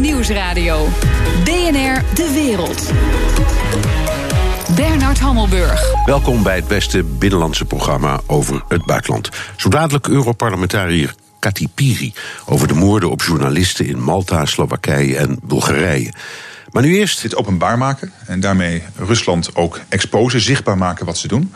Nieuwsradio. BNR De Wereld. Bernard Hammelburg. Welkom bij het beste binnenlandse programma over het buitenland. Zo dadelijk Europarlementariër Kati Piri over de moorden op journalisten in Malta, Slowakije en Bulgarije. Maar nu eerst. Dit openbaar maken en daarmee Rusland ook exposen, zichtbaar maken wat ze doen,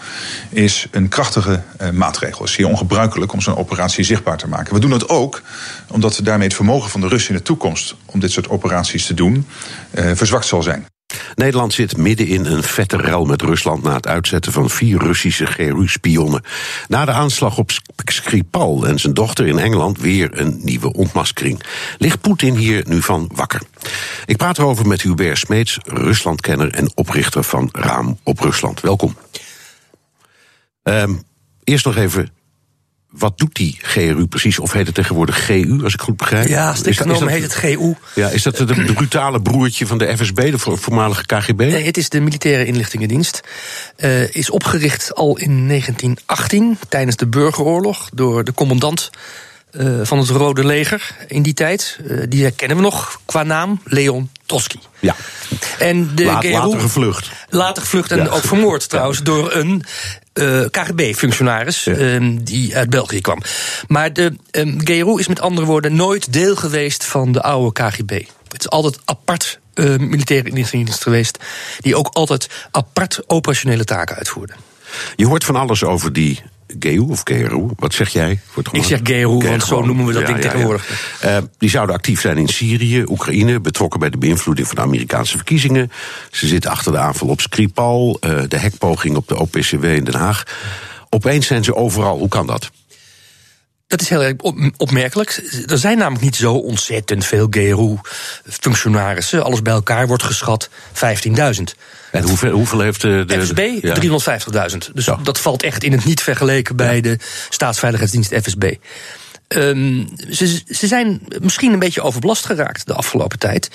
is een krachtige uh, maatregel. Het is zeer ongebruikelijk om zo'n operatie zichtbaar te maken. We doen het ook omdat we daarmee het vermogen van de Russen in de toekomst om dit soort operaties te doen uh, verzwakt zal zijn. Nederland zit midden in een vette ruil met Rusland na het uitzetten van vier Russische GRU-spionnen. Na de aanslag op Skripal en zijn dochter in Engeland weer een nieuwe ontmaskering. Ligt Poetin hier nu van wakker? Ik praat erover met Hubert Smeets, Ruslandkenner en oprichter van Raam op Rusland. Welkom. Um, eerst nog even wat doet die GRU precies? Of heet het tegenwoordig GU, als ik goed begrijp? Ja, strikt genomen heet het GU. Ja, is dat het brutale broertje van de FSB, de voormalige KGB? Nee, het is de Militaire Inlichtingendienst. Uh, is opgericht al in 1918, tijdens de burgeroorlog, door de commandant uh, van het Rode Leger in die tijd. Uh, die herkennen we nog qua naam, Leon Trotsky. Ja. En de Laat, GRU, later gevlucht. Later gevlucht en Ja. ook vermoord trouwens door een uh, KGB-functionaris Ja. um, die uit België kwam. Maar de um, GRU is met andere woorden nooit deel geweest van de oude KGB. Het is altijd apart uh, militaire inlichtingendienst geweest, die ook altijd apart operationele taken uitvoerde. Je hoort van alles over die GU of GRU. Wat zeg jij? Voor het Ik zeg GRU, want zo noemen we dat ding tegenwoordig. Uh, die zouden actief zijn in Syrië, Oekraïne, betrokken bij de beïnvloeding van de Amerikaanse verkiezingen. Ze zitten achter de aanval op Skripal, uh, de hekpoging op de OPCW in Den Haag. Opeens zijn ze overal. Hoe kan dat? Dat is heel erg opmerkelijk. Er zijn namelijk niet zo ontzettend veel GRU-functionarissen. Alles bij elkaar wordt geschat 15.000. En hoeveel, hoeveel heeft de, de FSB? ja. 350.000. Dus Ja. dat valt echt in het niet vergeleken bij Ja. de staatsveiligheidsdienst FSB. Um, ze, ze zijn misschien een beetje overbelast geraakt de afgelopen tijd.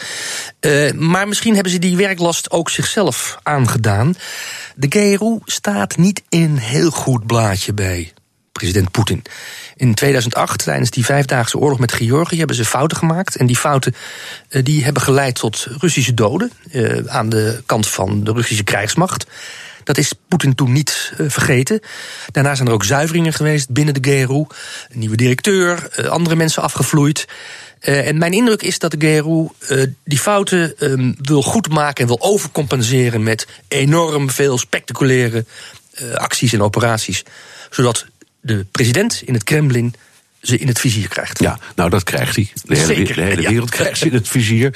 Uh, maar misschien hebben ze die werklast ook zichzelf aangedaan. De GRU staat niet in een heel goed blaadje bij president Poetin. In 2008, tijdens die vijfdaagse oorlog met Georgië, hebben ze fouten gemaakt. En die fouten uh, die hebben geleid tot Russische doden uh, aan de kant van de Russische krijgsmacht. Dat is Poetin toen niet uh, vergeten. Daarna zijn er ook zuiveringen geweest binnen de GRU. Een nieuwe directeur, andere mensen afgevloeid. En mijn indruk is dat de GRU die fouten um, wil goedmaken en wil overcompenseren met enorm veel spectaculaire acties en operaties. Zodat de president in het Kremlin ze in het vizier krijgt. Ja, nou dat krijgt hij. De hele, Zeker, de hele ja. wereld krijgt ze in het vizier.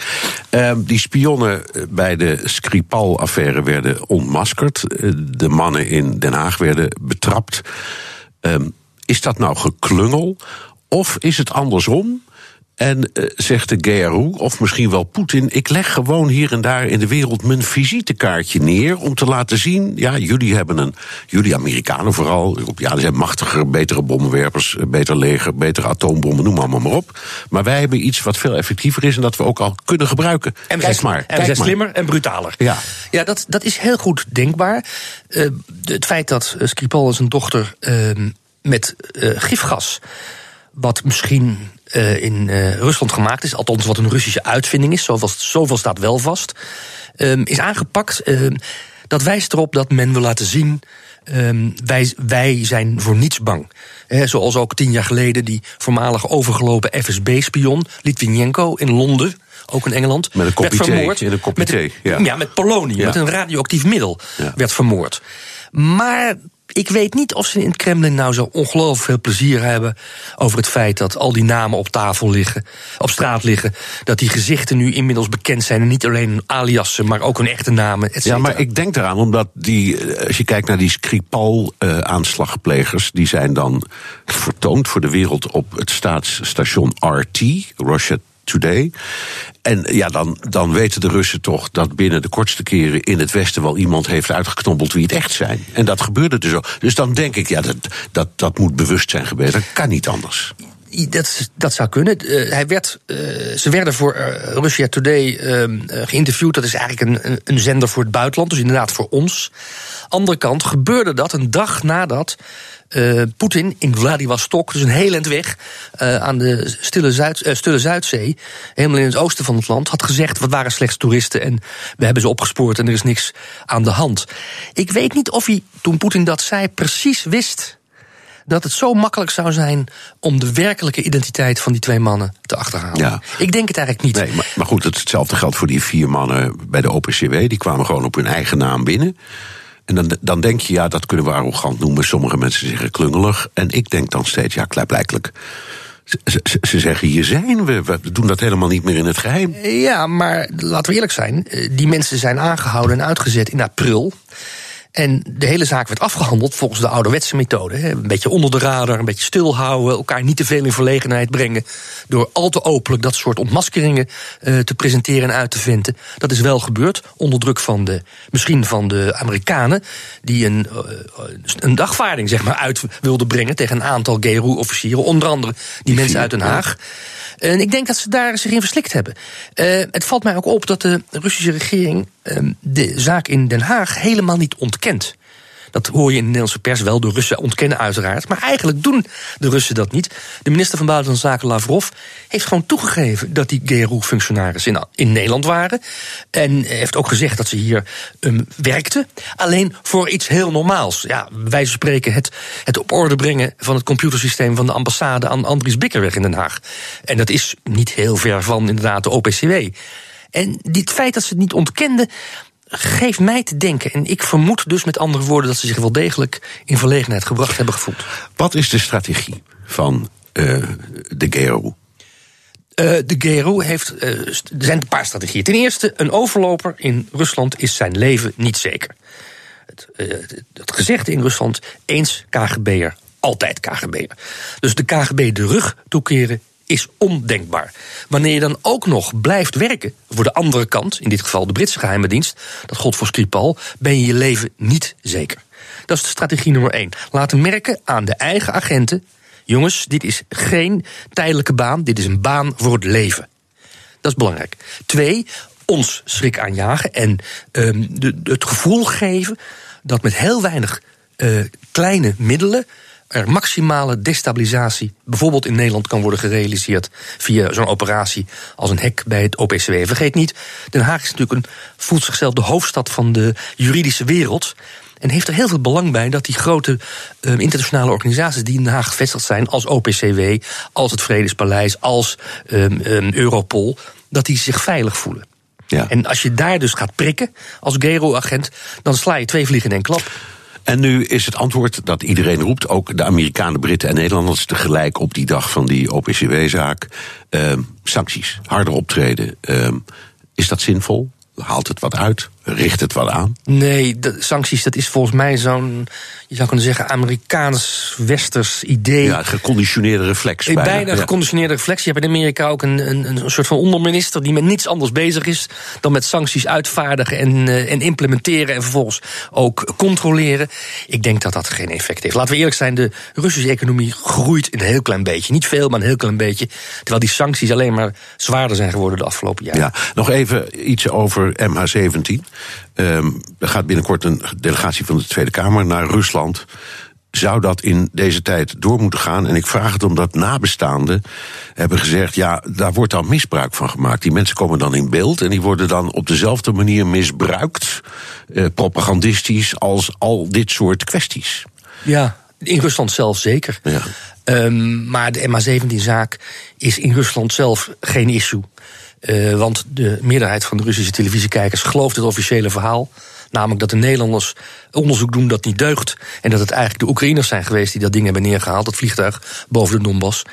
Um, die spionnen bij de Skripal-affaire werden ontmaskerd. De mannen in Den Haag werden betrapt. Um, is dat nou geklungel? Of is het andersom? En uh, zegt de GRU, of misschien wel Poetin, ik leg gewoon hier en daar in de wereld mijn visitekaartje neer om te laten zien, ja, jullie hebben een, jullie Amerikanen vooral, ja, die zijn machtiger, betere bommenwerpers, beter leger, betere atoombommen, noem allemaal maar op. Maar wij hebben iets wat veel effectiever is en dat we ook al kunnen gebruiken. En Kijk maar. en we zijn maar. slimmer en brutaler. Ja. Ja, dat, dat is heel goed denkbaar. Uh, het feit dat Skripal en zijn dochter uh, met gifgas, wat misschien uh, in uh, Rusland gemaakt is, althans wat een Russische uitvinding is, zoveel, zoveel staat wel vast, um, is aangepakt. Uh, dat wijst erop dat men wil laten zien. Um, wij, wij zijn voor niets bang. He, zoals ook tien jaar geleden die voormalig overgelopen FSB-spion Litvinenko in Londen, ook in Engeland, met een kopje werd vermoord. Thee, in een kopje met, thee, ja. ja, met polonium, Ja. met een radioactief middel, Ja. werd vermoord. Maar ik weet niet of ze in het Kremlin nou zo ongelooflijk veel plezier hebben over het feit dat al die namen op tafel liggen, op straat liggen, dat die gezichten nu inmiddels bekend zijn en niet alleen hun aliassen, maar ook hun echte namen. Et Ja, maar ik denk eraan, omdat die, eh, als je kijkt naar die Skripal-aanslagplegers, die zijn dan vertoond voor de wereld op het staatsstation RT, Russia Today. En ja, dan, dan weten de Russen toch dat binnen de kortste keren in het Westen wel iemand heeft uitgeknobbeld wie het echt zijn. En dat gebeurde dus ook. Dus dan denk ik, ja, dat, dat, dat moet bewust zijn geweest. Dat kan niet anders. Dat, dat zou kunnen. Uh, hij werd, uh, ze werden voor uh, Russia Today uh, geïnterviewd. Dat is eigenlijk een, een zender voor het buitenland, dus inderdaad voor ons. Andere kant gebeurde dat een dag nadat uh, Poetin in Vladivostok, dus een heel eind weg, uh, aan de stille, Zuid, uh, stille Zuidzee, helemaal in het oosten van het land, had gezegd: we waren slechts toeristen en we hebben ze opgespoord en er is niks aan de hand. Ik weet niet of hij, toen Poetin dat zei, precies wist dat het zo makkelijk zou zijn om de werkelijke identiteit van die twee mannen te achterhalen. Ja. Ik denk het eigenlijk niet. Nee, maar, maar goed, hetzelfde geldt voor die vier mannen bij de OPCW. Die kwamen gewoon op hun eigen naam binnen. En dan, dan denk je, ja, dat kunnen we arrogant noemen. Sommige mensen zeggen klungelig. En ik denk dan steeds, ja, klaarblijkelijk. Ze, ze, ze, zeggen, hier zijn we. We doen dat helemaal niet meer in het geheim. Ja, maar laten we eerlijk zijn. Die mensen zijn aangehouden en uitgezet in april. En de hele zaak werd afgehandeld volgens de ouderwetse methode. Een beetje onder de radar, een beetje stilhouden, elkaar niet te veel in verlegenheid brengen. Door al te openlijk dat soort ontmaskeringen uh, te presenteren en uit te vinden. Dat is wel gebeurd, onder druk van de, misschien van de Amerikanen, die een, uh, een dagvaarding zeg maar, uit wilden brengen tegen een aantal GRU-officieren, onder andere die mensen uit Den Haag. En ik denk dat ze daar zich in verslikt hebben. Uh, het valt mij ook op dat de Russische regering de zaak in Den Haag helemaal niet ontkent. Dat hoor je in de Nederlandse pers wel. De Russen ontkennen uiteraard. Maar eigenlijk doen de Russen dat niet. De minister van Buitenlandse Zaken Lavrov heeft gewoon toegegeven dat die GRU-functionarissen in, in Nederland waren. En heeft ook gezegd dat ze hier um, werkten. Alleen voor iets heel normaals. Ja, wij spreken het, het op orde brengen van het computersysteem van de ambassade aan Andries Bikkerweg in Den Haag. En dat is niet heel ver van inderdaad de OPCW. En dit feit dat ze het niet ontkenden, geeft mij te denken. En ik vermoed dus met andere woorden dat ze zich wel degelijk in verlegenheid gebracht hebben gevoeld. Wat is de strategie van uh, de GRU? Uh, de GRU heeft. Uh, er zijn een paar strategieën. Ten eerste, een overloper in Rusland is zijn leven niet zeker. Het, het gezegde in Rusland: eens KGB'er, altijd KGB'er. Dus de KGB de rug toekeren is ondenkbaar. Wanneer je dan ook nog blijft werken voor de andere kant, in dit geval de Britse geheime dienst, dat God voor Skripal, ben je je leven niet zeker. Dat is de strategie nummer één. Laten merken aan de eigen agenten: jongens, dit is geen tijdelijke baan, dit is een baan voor het leven. Dat is belangrijk. Twee, ons schrik aanjagen en de, het gevoel geven dat met heel weinig uh, kleine middelen er maximale destabilisatie, bijvoorbeeld in Nederland, kan worden gerealiseerd via zo'n operatie als een hek bij het OPCW. Vergeet niet, Den Haag is natuurlijk een, voelt zichzelf de hoofdstad van de juridische wereld. En heeft er heel veel belang bij dat die grote uh, internationale organisaties die in Den Haag gevestigd zijn, als OPCW, als het Vredespaleis, als um, um, Europol, dat die zich veilig voelen. Ja. En als je daar dus gaat prikken als GERO-agent, dan sla je twee vliegen in één klap. En nu is het antwoord dat iedereen roept, ook de Amerikanen, Britten en Nederlanders tegelijk op die dag van die OPCW-zaak. Uh, sancties, harder optreden. Uh, is dat zinvol? Haalt het wat uit? Richt het wat aan? Nee, de sancties, dat is volgens mij zo'n, je zou kunnen zeggen, Amerikaans-Westers idee. Ja, geconditioneerde reflex. Bijna, bijna ja. geconditioneerde reflex. Je hebt in Amerika ook een, een, een soort van onderminister die met niets anders bezig is dan met sancties uitvaardigen en, uh, en implementeren en vervolgens ook controleren. Ik denk dat dat geen effect heeft. Laten we eerlijk zijn, de Russische economie groeit een heel klein beetje. Niet veel, maar een heel klein beetje. Terwijl die sancties alleen maar zwaarder zijn geworden de afgelopen jaren. Ja, nog even iets over MH17. Um, er gaat binnenkort een delegatie van de Tweede Kamer naar Rusland. Zou dat in deze tijd door moeten gaan? En ik vraag het omdat nabestaanden hebben gezegd: ja, daar wordt dan misbruik van gemaakt. Die mensen komen dan in beeld en die worden dan op dezelfde manier misbruikt, eh, propagandistisch, als al dit soort kwesties. Ja, in Rusland zelf zeker. Ja. Um, maar de MH17-zaak is in Rusland zelf geen issue. Uh, want de meerderheid van de Russische televisiekijkers gelooft het officiële verhaal. Namelijk dat de Nederlanders onderzoek doen dat niet deugt. En dat het eigenlijk de Oekraïners zijn geweest die dat ding hebben neergehaald, dat vliegtuig boven de Donbass.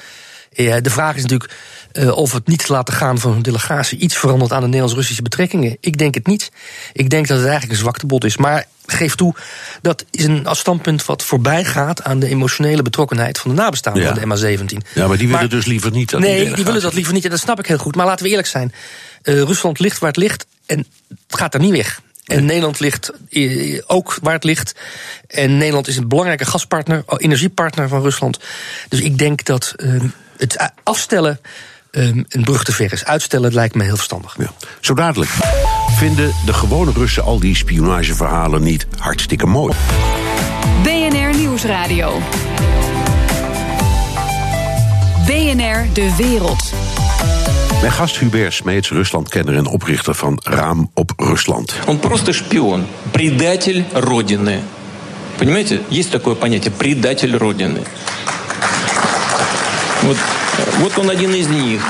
Uh, de vraag is natuurlijk uh, of het niet laten gaan van een delegatie iets verandert aan de Nederlands-Russische betrekkingen. Ik denk het niet. Ik denk dat het eigenlijk een zwaktebod is. Maar geef toe, dat is een standpunt wat voorbij gaat aan de emotionele betrokkenheid van de nabestaanden ja. van de MH17. Ja, maar die willen maar, dus liever niet. Dat nee, die, die willen dat liever niet en dat snap ik heel goed. Maar laten we eerlijk zijn. Uh, Rusland ligt waar het ligt en het gaat er niet weg. En nee. Nederland ligt ook waar het ligt. En Nederland is een belangrijke gaspartner, energiepartner van Rusland. Dus ik denk dat uh, het afstellen um, een brug te ver is. Uitstellen lijkt me heel verstandig. Ja. Zo dadelijk. Vinden de gewone Russen al die spionageverhalen niet hartstikke mooi? BNR Nieuws Nieuwsradio. BNR De Wereld. Mijn gast Hubert Smeets, Ruslandkenner en oprichter van Raam op Rusland. Он просто шпион, предатель Родины. Понимаете, есть такое понятие предатель Родины. Вот, вот он один из них.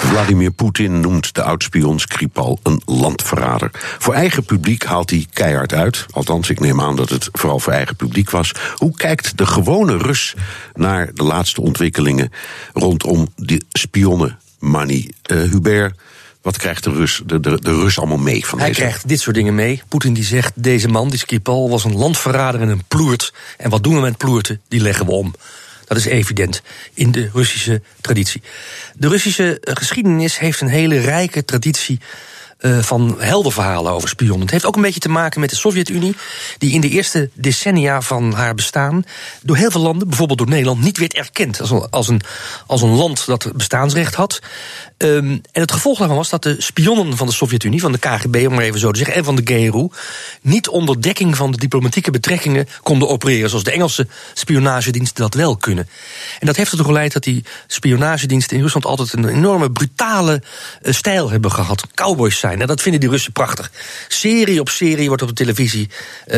Vladimir Poetin noemt de oudspion Skripal een landverrader. Voor eigen publiek haalt hij keihard uit. Althans, ik neem aan dat het vooral voor eigen publiek was. Hoe kijkt de gewone Rus naar de laatste ontwikkelingen rondom die spionnenmanie? Uh, Hubert, wat krijgt de Rus, de, de, de Rus allemaal mee van Hij deze? krijgt dit soort dingen mee. Poetin die zegt, deze man, die Skripal, was een landverrader en een ploert. En wat doen we met ploerten? Die leggen we om. Dat is evident in de Russische traditie. De Russische geschiedenis heeft een hele rijke traditie uh, van heldenverhalen over spionnen. Het heeft ook een beetje te maken met de Sovjet-Unie, die in de eerste decennia van haar bestaan door heel veel landen, bijvoorbeeld door Nederland, niet werd erkend als een, als een, als een land dat bestaansrecht had. Um, en het gevolg daarvan was dat de spionnen van de Sovjet-Unie, van de KGB om maar even zo te zeggen, en van de GRU, niet onder dekking van de diplomatieke betrekkingen konden opereren, zoals de Engelse spionagediensten dat wel kunnen. En dat heeft ertoe geleid dat die spionagediensten in Rusland altijd een enorme brutale uh, stijl hebben gehad. Cowboys zijn. En dat vinden die Russen prachtig. Serie op serie wordt op de televisie uh,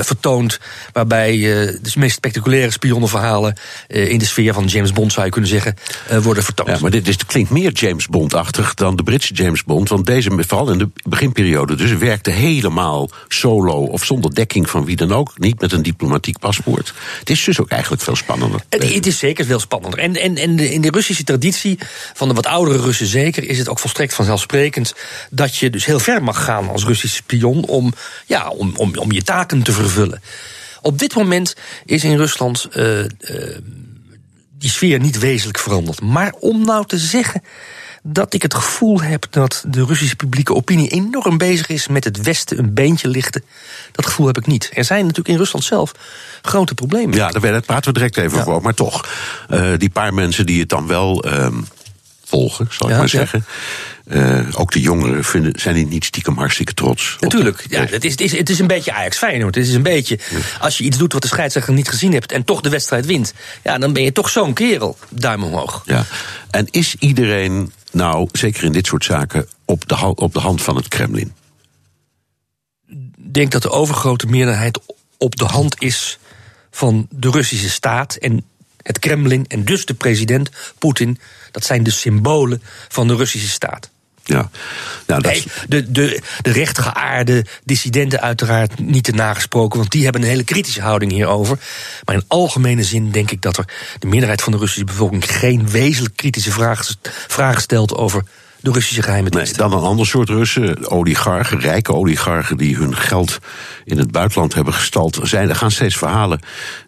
vertoond. Waarbij uh, de meest spectaculaire spionnenverhalen. in de sfeer van James Bond zou je kunnen zeggen. worden vertoond. Ja, maar dit is, klinkt meer James Bond-achtig dan de Britse James Bond. Want deze, vooral in de beginperiode, dus werkte helemaal solo of zonder dekking van wie dan ook. Niet met een diplomatiek paspoort. Het is dus ook eigenlijk veel spannender. Het, het is zeker veel spannender. En, en, en in de Russische traditie, van de wat oudere Russen zeker, is het ook volstrekt vanzelfsprekend dat je dus heel ver mag gaan als Russisch spion om, ja, om, om, om je taken te vervullen. Op dit moment is in Rusland uh, uh, die sfeer niet wezenlijk veranderd. Maar om nou te zeggen dat ik het gevoel heb dat de Russische publieke opinie enorm bezig is met het Westen een beentje lichten. Dat gevoel heb ik niet. Er zijn natuurlijk in Rusland zelf grote problemen. Ja, daar praten we direct even ja. over. Maar toch, uh, die paar mensen die het dan wel um, volgen, zal ik maar ja. Uh, ook de jongeren vinden, zijn die niet stiekem hartstikke trots. Natuurlijk, ja, het, is, het, is, het is een beetje Ajax Feyenoord. Het is een beetje, als je iets doet wat de scheidsrechter niet gezien hebt... en toch de wedstrijd wint, ja, dan ben je toch zo'n kerel. Duim omhoog. Ja. En is iedereen nou, zeker in dit soort zaken, op de, op de hand van het Kremlin? Ik denk dat de overgrote meerderheid op de hand is van de Russische staat en het Kremlin... en dus de president Poetin. Dat zijn de symbolen van de Russische staat. Ja. Nou, dat, Nee, de, de, de rechtgeaarde dissidenten uiteraard niet te nagesproken, want die hebben een hele kritische houding hierover. Maar in algemene zin denk ik dat er de meerderheid van de Russische bevolking geen wezenlijk kritische vragen, stelt over de Russische geheime Nee, dienst. dan een ander soort Russen, oligarchen, rijke oligarchen die hun geld in het buitenland hebben gestald. Zijn, er gaan steeds verhalen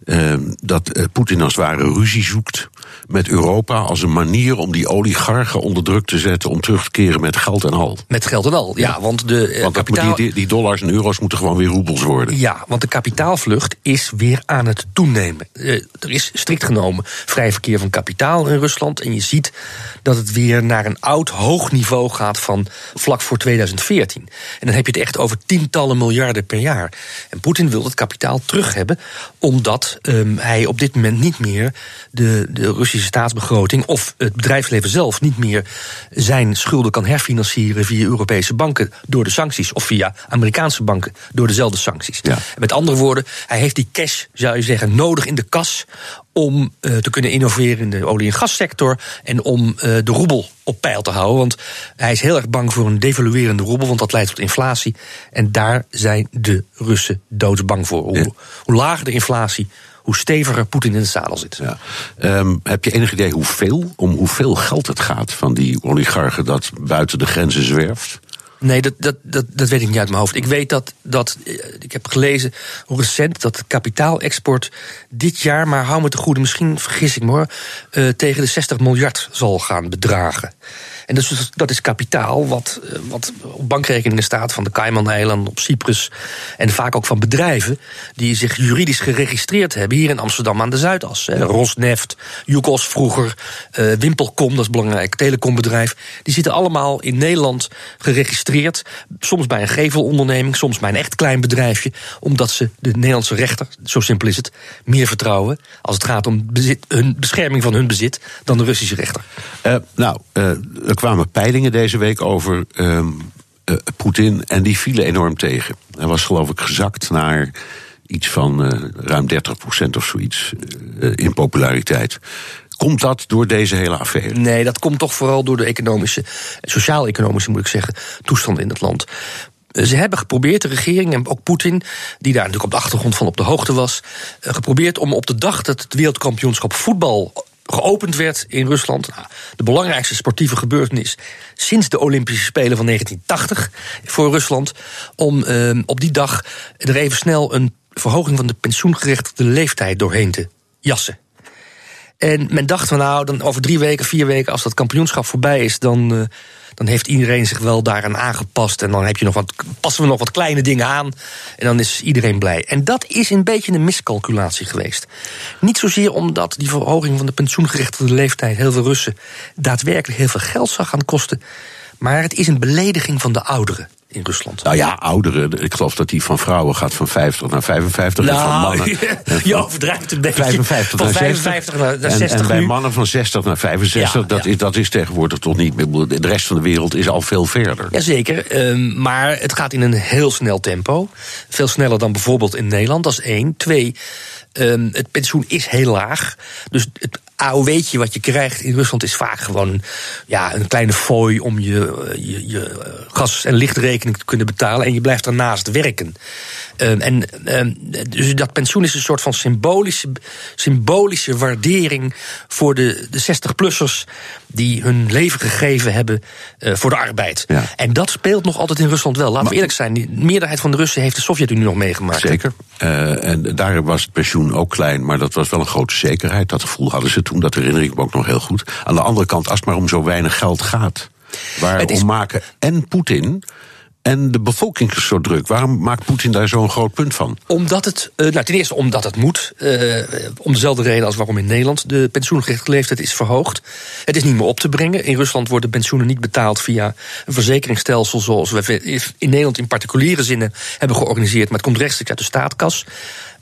eh, dat eh, Poetin als het ware ruzie zoekt met Europa als een manier om die oligarchen onder druk te zetten om terug te keren met geld en al. Met geld en al, ja, want de eh, Want kapitaal... die, die dollars en euro's moeten gewoon weer roebels worden. Ja, want de kapitaalvlucht is weer aan het toenemen. Eh, er is strikt genomen vrij verkeer van kapitaal in Rusland. En je ziet dat het weer naar een oud hoog niveau gaat van vlak voor 2014. En dan heb je het echt over tientallen miljarden per jaar. En Poetin wil dat kapitaal terug hebben, omdat ehm, hij op dit moment niet meer de, de Russische staatsbegroting of het bedrijfsleven zelf niet meer zijn schulden kan herfinancieren via Europese banken door de sancties of via Amerikaanse banken door dezelfde sancties. Ja. Met andere woorden, hij heeft die cash, zou je zeggen, nodig in de kas om eh, te kunnen innoveren in de olie- en gassector en om eh, de roebel op peil te houden. Want hij is heel erg bang voor een devaluerende roebel, want dat leidt tot inflatie. En daar zijn de Russen doodsbang voor. Hoe, hoe lager de inflatie, hoe steviger Poetin in de zadel zit. Ja. Ehm, heb je enig idee hoeveel, om hoeveel geld het gaat van die oligarchen dat buiten de grenzen zwerft? Nee, dat, dat, dat, dat weet ik niet uit mijn hoofd. Ik weet dat, dat eh, ik heb gelezen recent dat de kapitaalexport dit jaar, maar hou me te goede, misschien vergis ik me hoor, eh, tegen de 60 miljard zal gaan bedragen. En dus dat is kapitaal wat, eh, wat op bankrekeningen staat van de Cayman-eilanden, op Cyprus. En vaak ook van bedrijven die zich juridisch geregistreerd hebben hier in Amsterdam aan de Zuidas. Rosneft, Yukos vroeger, uh, Wimpelcom, dat is belangrijk, telecombedrijf. Die zitten allemaal in Nederland geregistreerd. Soms bij een gevelonderneming, soms bij een echt klein bedrijfje. Omdat ze de Nederlandse rechter, zo simpel is het, meer vertrouwen als het gaat om bezit, hun bescherming van hun bezit dan de Russische rechter. Uh, nou, uh, kwamen peilingen deze week over uh, Poetin en die vielen enorm tegen. Hij was geloof ik gezakt naar iets van ruim 30% of zoiets in populariteit. Komt dat door deze hele affaire? Nee, dat komt toch vooral door de economische, sociaal-economische moet ik zeggen, toestand in het land. Ze hebben geprobeerd, de regering en ook Poetin, die daar natuurlijk op de achtergrond van op de hoogte was, geprobeerd om op de dag dat het wereldkampioenschap voetbal geopend werd in Rusland. Nou, de belangrijkste sportieve gebeurtenis sinds de Olympische Spelen van 1980 voor Rusland. Om uh, op die dag er even snel een verhoging van de pensioengerechtigde leeftijd doorheen te jassen. En men dacht van nou, dan over drie weken, vier weken, als dat kampioenschap voorbij is, dan. Uh, dan heeft iedereen zich wel daaraan aangepast. En dan heb je nog wat, passen we nog wat kleine dingen aan. En dan is iedereen blij. En dat is een beetje een miscalculatie geweest. Niet zozeer omdat die verhoging van de pensioengerechtigde leeftijd heel veel Russen daadwerkelijk heel veel geld zag gaan kosten. Maar het is een belediging van de ouderen in Rusland. Nou ja, ouderen. Ik geloof dat die van vrouwen gaat van 50 naar 55. Nou, en van mannen. je overdrijft een beetje. 55 van naar 55 naar, naar 60. En, en bij nu. mannen van 60 naar 65. Ja, dat, ja. Is, dat is tegenwoordig toch niet meer. De rest van de wereld is al veel verder. Jazeker, um, maar het gaat in een heel snel tempo. Veel sneller dan bijvoorbeeld in Nederland, dat is één. Twee, um, het pensioen is heel laag. Dus het AOW'tje wat je krijgt in Rusland is vaak gewoon ja, een kleine fooi om je, je, je gas- en lichtrekening te kunnen betalen. En je blijft daarnaast werken. Um, en um, dus dat pensioen is een soort van symbolische, symbolische waardering voor de, de 60-plussers die hun leven gegeven hebben uh, voor de arbeid. Ja. En dat speelt nog altijd in Rusland wel. Laten we eerlijk zijn, de meerderheid van de Russen heeft de Sovjet-Unie nog meegemaakt. Zeker. Uh, en daar was het pensioen ook klein, maar dat was wel een grote zekerheid. Dat gevoel hadden ze toen, dat herinner ik me ook nog heel goed. Aan de andere kant, als het maar om zo weinig geld gaat. Waarom is... maken en Poetin en de bevolking is zo druk. Waarom maakt Poetin daar zo'n groot punt van? Omdat het, uh, nou ten eerste omdat het moet. Uh, om dezelfde reden als waarom in Nederland de pensioengerechtigde leeftijd is verhoogd. Het is niet meer op te brengen. In Rusland worden pensioenen niet betaald via een verzekeringsstelsel zoals we in Nederland in particuliere zinnen hebben georganiseerd. Maar het komt rechtstreeks uit de staatkas.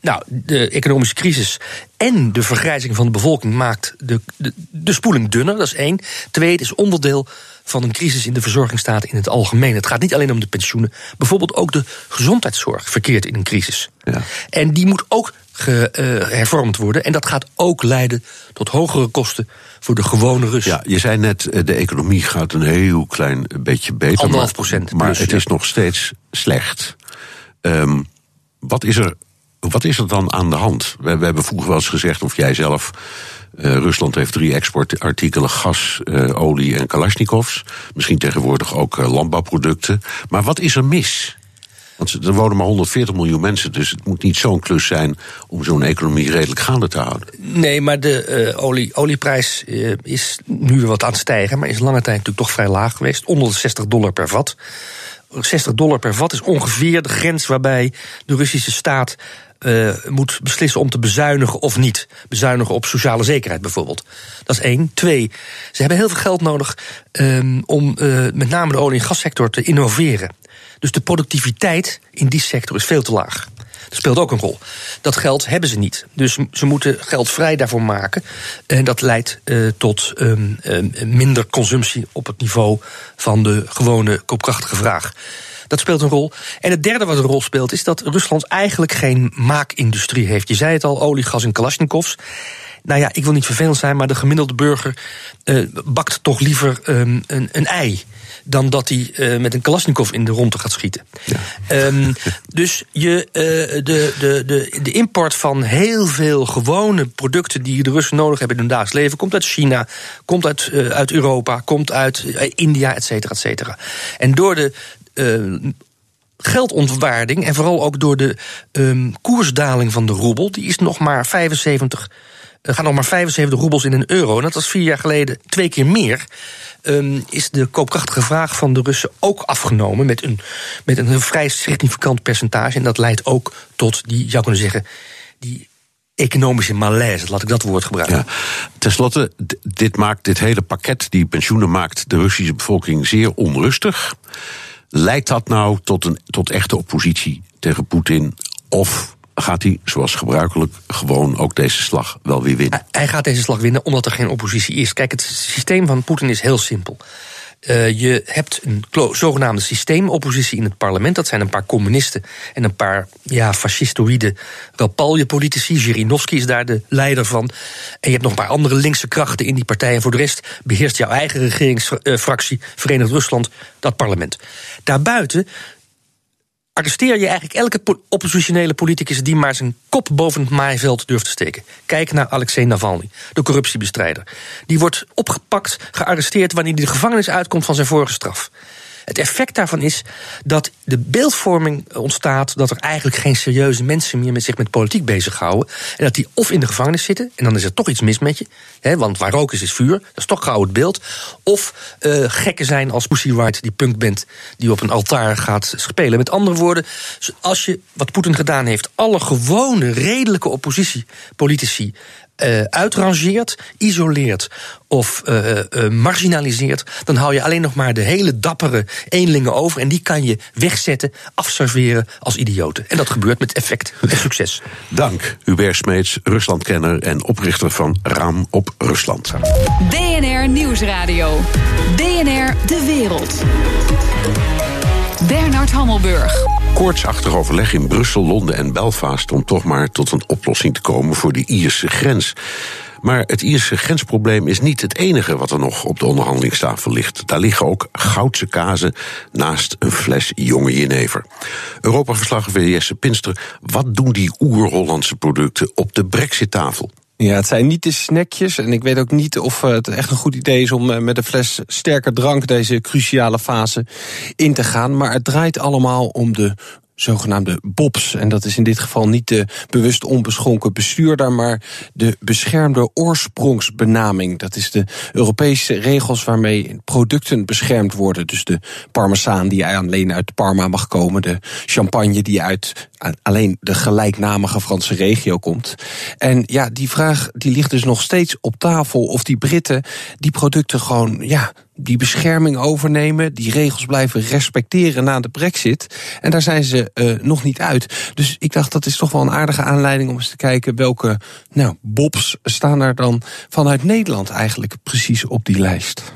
Nou, de economische crisis en de vergrijzing van de bevolking maakt de, de, de spoeling dunner, dat is één. Twee, het is onderdeel van een crisis in de verzorgingsstaat in het algemeen. Het gaat niet alleen om de pensioenen. Bijvoorbeeld ook de gezondheidszorg verkeert in een crisis. Ja. En die moet ook ge, uh, hervormd worden. En dat gaat ook leiden tot hogere kosten voor de gewone Rus. Ja, je zei net, de economie gaat een heel klein beetje beter. Anderhalf procent. Maar plus, het ja. is nog steeds slecht. Um, wat is er wat is er dan aan de hand? We, we hebben vroeger wel eens gezegd, of jij zelf. Uh, Rusland heeft drie exportartikelen: gas, uh, olie en Kalashnikovs. Misschien tegenwoordig ook uh, landbouwproducten. Maar wat is er mis? Want er wonen maar 140 miljoen mensen, dus het moet niet zo'n klus zijn om zo'n economie redelijk gaande te houden. Nee, maar de olie, olieprijs is nu weer wat aan het stijgen, maar is lange tijd natuurlijk toch vrij laag geweest, onder de 60 dollar per vat. 60 dollar per vat is ongeveer de grens waarbij de Russische staat uh, moet beslissen om te bezuinigen of niet. Bezuinigen op sociale zekerheid bijvoorbeeld. Dat is één. Twee, ze hebben heel veel geld nodig um, om uh, met name de olie- en gassector te innoveren. Dus de productiviteit in die sector is veel te laag. Dat speelt ook een rol. Dat geld hebben ze niet. Dus ze moeten geld vrij daarvoor maken. En dat leidt uh, tot um, minder consumptie op het niveau van de gewone koopkrachtige vraag. Dat speelt een rol. En het derde wat een rol speelt, is dat Rusland eigenlijk geen maakindustrie heeft. Je zei het al, olie, gas en Kalashnikovs. Nou ja, ik wil niet vervelend zijn, maar de gemiddelde burger uh, bakt toch liever um, een, een ei dan dat hij uh, met een Kalashnikov in de ronde gaat schieten. Ja. Um, dus je, uh, de, de, de, de import van heel veel gewone producten die de Russen nodig hebben in hun dagelijks leven, komt uit China, komt uit, uh, uit Europa, komt uit India, et cetera, et cetera. En door de geldontwaarding en vooral ook door de um, koersdaling van de roebel, die is nog maar 75 Er gaan nog maar 75 roebels in een euro. En dat was vier jaar geleden twee keer meer. Um, is de koopkrachtige vraag van de Russen ook afgenomen met een, met een vrij significant percentage. En dat leidt ook tot die, zou kunnen zeggen, die economische malaise, laat ik dat woord gebruiken. Ja. Ten slotte, dit, maakt, dit hele pakket, die pensioenen, maakt de Russische bevolking zeer onrustig. Leidt dat nou tot, een, tot echte oppositie tegen Poetin? Of gaat hij, zoals gebruikelijk, gewoon ook deze slag wel weer winnen? Hij gaat deze slag winnen omdat er geen oppositie is. Kijk, het systeem van Poetin is heel simpel. Uh, je hebt een zogenaamde systeemoppositie in het parlement. Dat zijn een paar communisten en een paar ja, fascistoïde Rapalje-politici. Zhirinovsky is daar de leider van. En je hebt nog een paar andere linkse krachten in die partij. En voor de rest beheerst jouw eigen regeringsfractie, Verenigd Rusland, dat parlement. Daarbuiten arresteer je eigenlijk elke oppositionele politicus die maar zijn kop boven het maaiveld durft te steken. Kijk naar Alexei Navalny, de corruptiebestrijder. Die wordt opgepakt, gearresteerd wanneer hij de gevangenis uitkomt van zijn vorige straf. Het effect daarvan is dat de beeldvorming ontstaat dat er eigenlijk geen serieuze mensen meer met zich met politiek bezighouden. En dat die of in de gevangenis zitten, en dan is er toch iets mis met je, hè, want waar rook is, is vuur, dat is toch gauw het beeld. Of uh, gekken zijn als Pussy Riot, die punkband die op een altaar gaat spelen. Met andere woorden, als je, wat Poetin gedaan heeft, alle gewone, redelijke oppositiepolitici uh, uitrangeert, isoleert of uh, uh, marginaliseert, dan hou je alleen nog maar de hele dappere eenlingen over. En die kan je wegzetten, afserveren als idioten. En dat gebeurt met effect en succes. Dank, Hubert Smeets, Ruslandkenner en oprichter van Raam op Rusland. DNR Nieuwsradio. DNR De Wereld. Bernard Hammelburg. Koortsachtig overleg in Brussel, Londen en Belfast om toch maar tot een oplossing te komen voor de Ierse grens. Maar het Ierse grensprobleem is niet het enige wat er nog op de onderhandelingstafel ligt. Daar liggen ook goudse kazen naast een fles jonge jenever. Europa-verslaggever Jesse Pinster, wat doen die oer-Hollandse producten op de Brexit-tafel? Ja, het zijn niet de snackjes. En ik weet ook niet of het echt een goed idee is om eh, met een fles sterke drank deze cruciale fase in te gaan. Maar het draait allemaal om de zogenaamde BOPS. En dat is in dit geval niet de bewust onbeschonken bestuurder, maar de beschermde oorsprongsbenaming. Dat is de Europese regels waarmee producten beschermd worden. Dus de parmezaan die alleen uit Parma mag komen, de champagne die uit alleen de gelijknamige Franse regio komt. En ja, die vraag die ligt dus nog steeds op tafel of die Britten die producten gewoon ja, die bescherming overnemen, die regels blijven respecteren na de brexit. En daar zijn ze uh, nog niet uit. Dus ik dacht dat is toch wel een aardige aanleiding om eens te kijken welke nou, bobs staan er dan vanuit Nederland eigenlijk precies op die lijst.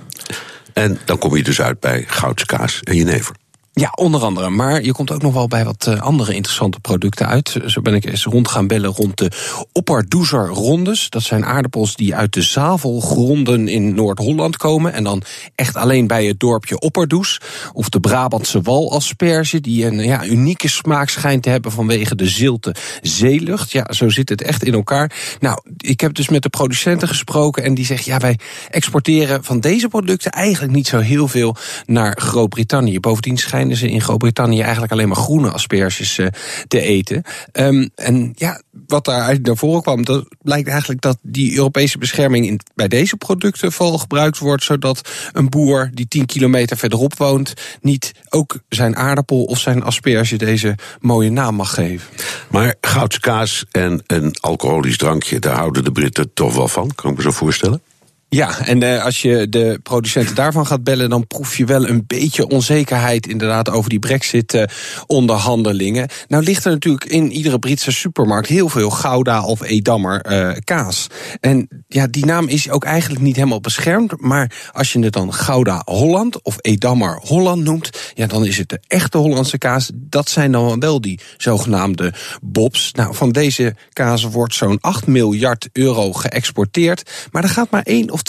En dan kom je dus uit bij goudskaas en jenever. Ja, onder andere. Maar je komt ook nog wel bij wat eh, andere interessante producten uit. Zo ben ik eens rond gaan bellen rond de Opperdoezer rondes. Dat zijn aardappels die uit de zavelgronden in Noord-Holland komen. En dan echt alleen bij het dorpje Opperdoes. Of de Brabantse walasperge, die een ja, unieke smaak schijnt te hebben vanwege de zilte zeelucht. Ja, zo zit het echt in elkaar. Nou, ik heb dus met de producenten gesproken en die zeggen... ja, wij exporteren van deze producten eigenlijk niet zo heel veel naar Groot-Brittannië. Bovendien schijnt ze in Groot-Brittannië eigenlijk alleen maar groene asperges uh, te eten. Um, en ja, wat daar naar voren kwam, dat blijkt eigenlijk dat die Europese bescherming in, bij deze producten vooral gebruikt wordt, zodat een boer die 10 kilometer verderop woont, niet ook zijn aardappel of zijn asperge deze mooie naam mag geven. Maar goudskaas en een alcoholisch drankje, daar houden de Britten toch wel van, kan ik me zo voorstellen? Ja, en uh, als je de producenten daarvan gaat bellen, dan proef je wel een beetje onzekerheid inderdaad over die brexit-onderhandelingen. nou ligt er natuurlijk in iedere Britse supermarkt heel veel Gouda of Edammer uh, kaas. En ja, die naam is ook eigenlijk niet helemaal beschermd. Maar als je het dan Gouda Holland of Edammer Holland noemt, ja, dan is het de echte Hollandse kaas. Dat zijn dan wel die zogenaamde bobs. Nou, van deze kaas wordt zo'n 8 miljard euro geëxporteerd. Maar er gaat maar één of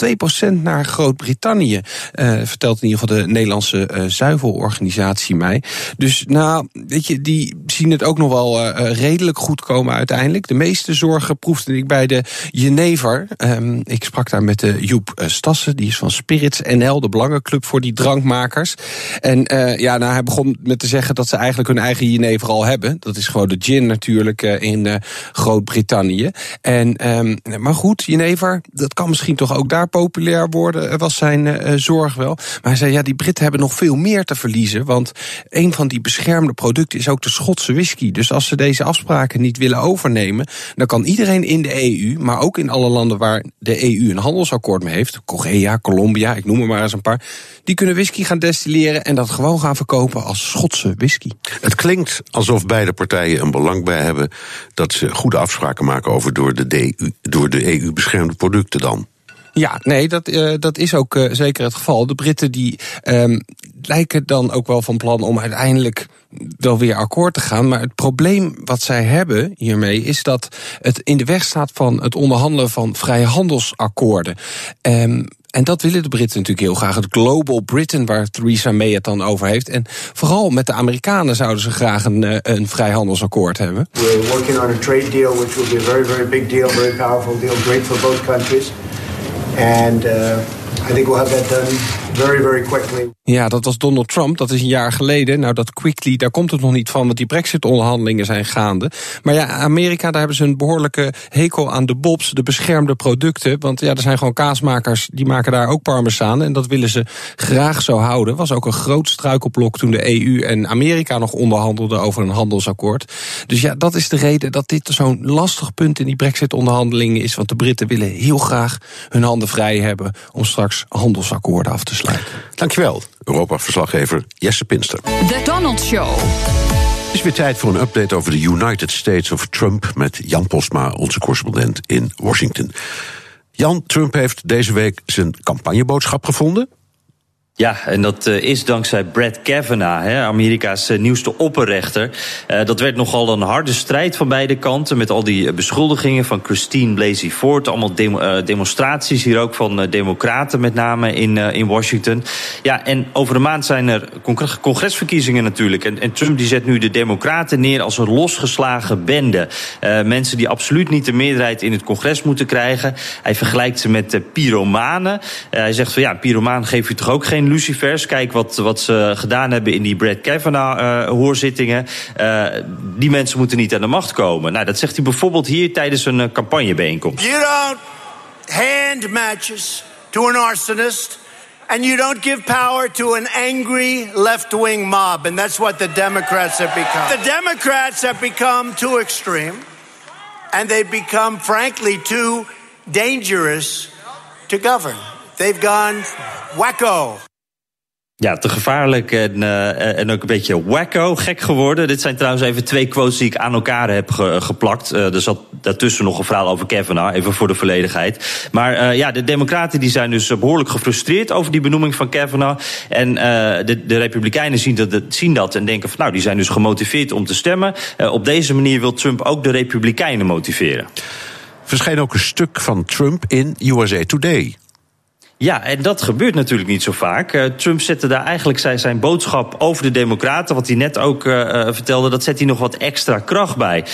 2% naar Groot-Brittannië. Uh, vertelt in ieder geval de Nederlandse uh, zuivelorganisatie mij. Dus nou, weet je, die zien het ook nog wel uh, redelijk goed komen uiteindelijk. De meeste zorgen proefde ik bij de Jenever. Um, ik sprak daar met de Joep Stassen, die is van Spirits NL, de belangenclub voor die drankmakers. En ja, nou, hij begon met te zeggen dat ze eigenlijk hun eigen Jenever al hebben. Dat is gewoon de gin natuurlijk in Groot-Brittannië. En, um, maar goed, Jenever, dat kan misschien toch ook daar populair worden, was zijn zorg wel. Maar hij zei, ja, die Britten hebben nog veel meer te verliezen. Want een van die beschermde producten is ook de Schotse whisky. Dus als ze deze afspraken niet willen overnemen, dan kan iedereen in de EU, maar ook in alle landen waar de EU een handelsakkoord mee heeft, Korea, Colombia, ik noem er maar eens een paar, die kunnen whisky gaan destilleren en dat gewoon gaan verkopen als Schotse whisky. Het klinkt alsof beide partijen een belang bij hebben dat ze goede afspraken maken over door de, door de EU beschermde producten dan. Ja, nee, dat, uh, dat is ook uh, zeker het geval. De Britten die um, lijken dan ook wel van plan om uiteindelijk wel weer akkoord te gaan. Maar het probleem wat zij hebben hiermee is dat het in de weg staat van het onderhandelen van vrije handelsakkoorden. Um, en dat willen de Britten natuurlijk heel graag. Het Global Britain, waar Theresa May het dan over heeft. En vooral met de Amerikanen zouden ze graag een, uh, een vrijhandelsakkoord hebben. We're working on a trade deal, which will be a very, very big deal, very powerful deal, great for both countries. And uh, I think we'll have that done very, very quickly. Ja, dat was Donald Trump. Dat is een jaar geleden. Nou, dat quickly, daar komt het nog niet van, want die Brexit-onderhandelingen zijn gaande. Maar ja, Amerika, daar hebben ze een behoorlijke hekel aan de bobs, de beschermde producten. Want ja, er zijn gewoon kaasmakers, die maken daar ook parmezaan. En dat willen ze graag zo houden. Was ook een groot struikelblok toen de EU en Amerika nog onderhandelden over een handelsakkoord. Dus ja, dat is de reden dat dit zo'n lastig punt in die Brexit-onderhandelingen is. Want de Britten willen heel graag hun handen vrij hebben om straks handelsakkoorden af te sluiten. Dankjewel. Europa-verslaggever Jesse Pinster. The Donald Show. Het is weer tijd voor een update over de United States of Trump met Jan Postma, onze correspondent in Washington. Jan, Trump heeft deze week zijn campagneboodschap gevonden. Ja, en dat uh, is dankzij Brett Kavanaugh, Amerika's uh, nieuwste opperrechter. Uh, dat werd nogal een harde strijd van beide kanten... met al die beschuldigingen van Christine Blasey Ford. Allemaal de demonstraties hier ook van democraten met name in, in Washington. Ja, en over een maand zijn er congresverkiezingen natuurlijk. En, en Trump die zet nu de democraten neer als een losgeslagen bende. mensen die absoluut niet de meerderheid in het congres moeten krijgen. Hij vergelijkt ze met pyromanen. hij zegt van ja, pyromaan geef je toch ook geen lucifers. Kijk wat, wat ze gedaan hebben in die Brad Kavanaugh-hoorzittingen. Uh, uh, die mensen moeten niet aan de macht komen. Nou, dat zegt hij bijvoorbeeld hier tijdens een uh, campagnebijeenkomst. You don't hand matches to an arsonist. And you don't give power to an angry left wing mob. And that's what the Democrats have become. The Democrats have become too extreme. And they've become, frankly, too dangerous to govern. They've gone wacko. Ja, te gevaarlijk en, uh, en ook een beetje wacko, gek geworden. Dit zijn trouwens even twee quotes die ik aan elkaar heb ge, geplakt. Uh, er zat daartussen nog een verhaal over Kavanaugh, even voor de volledigheid. Maar uh, ja, de democraten die zijn dus behoorlijk gefrustreerd over die benoeming van Kavanaugh. En de, de republikeinen zien dat, zien dat en denken van nou, die zijn dus gemotiveerd om te stemmen. op deze manier wil Trump ook de republikeinen motiveren. Verscheen ook een stuk van Trump in USA Today. Ja, en dat gebeurt natuurlijk niet zo vaak. Uh, Trump zette daar eigenlijk zijn, zijn boodschap over de Democraten, wat hij net ook uh, vertelde, dat zet hij nog wat extra kracht bij.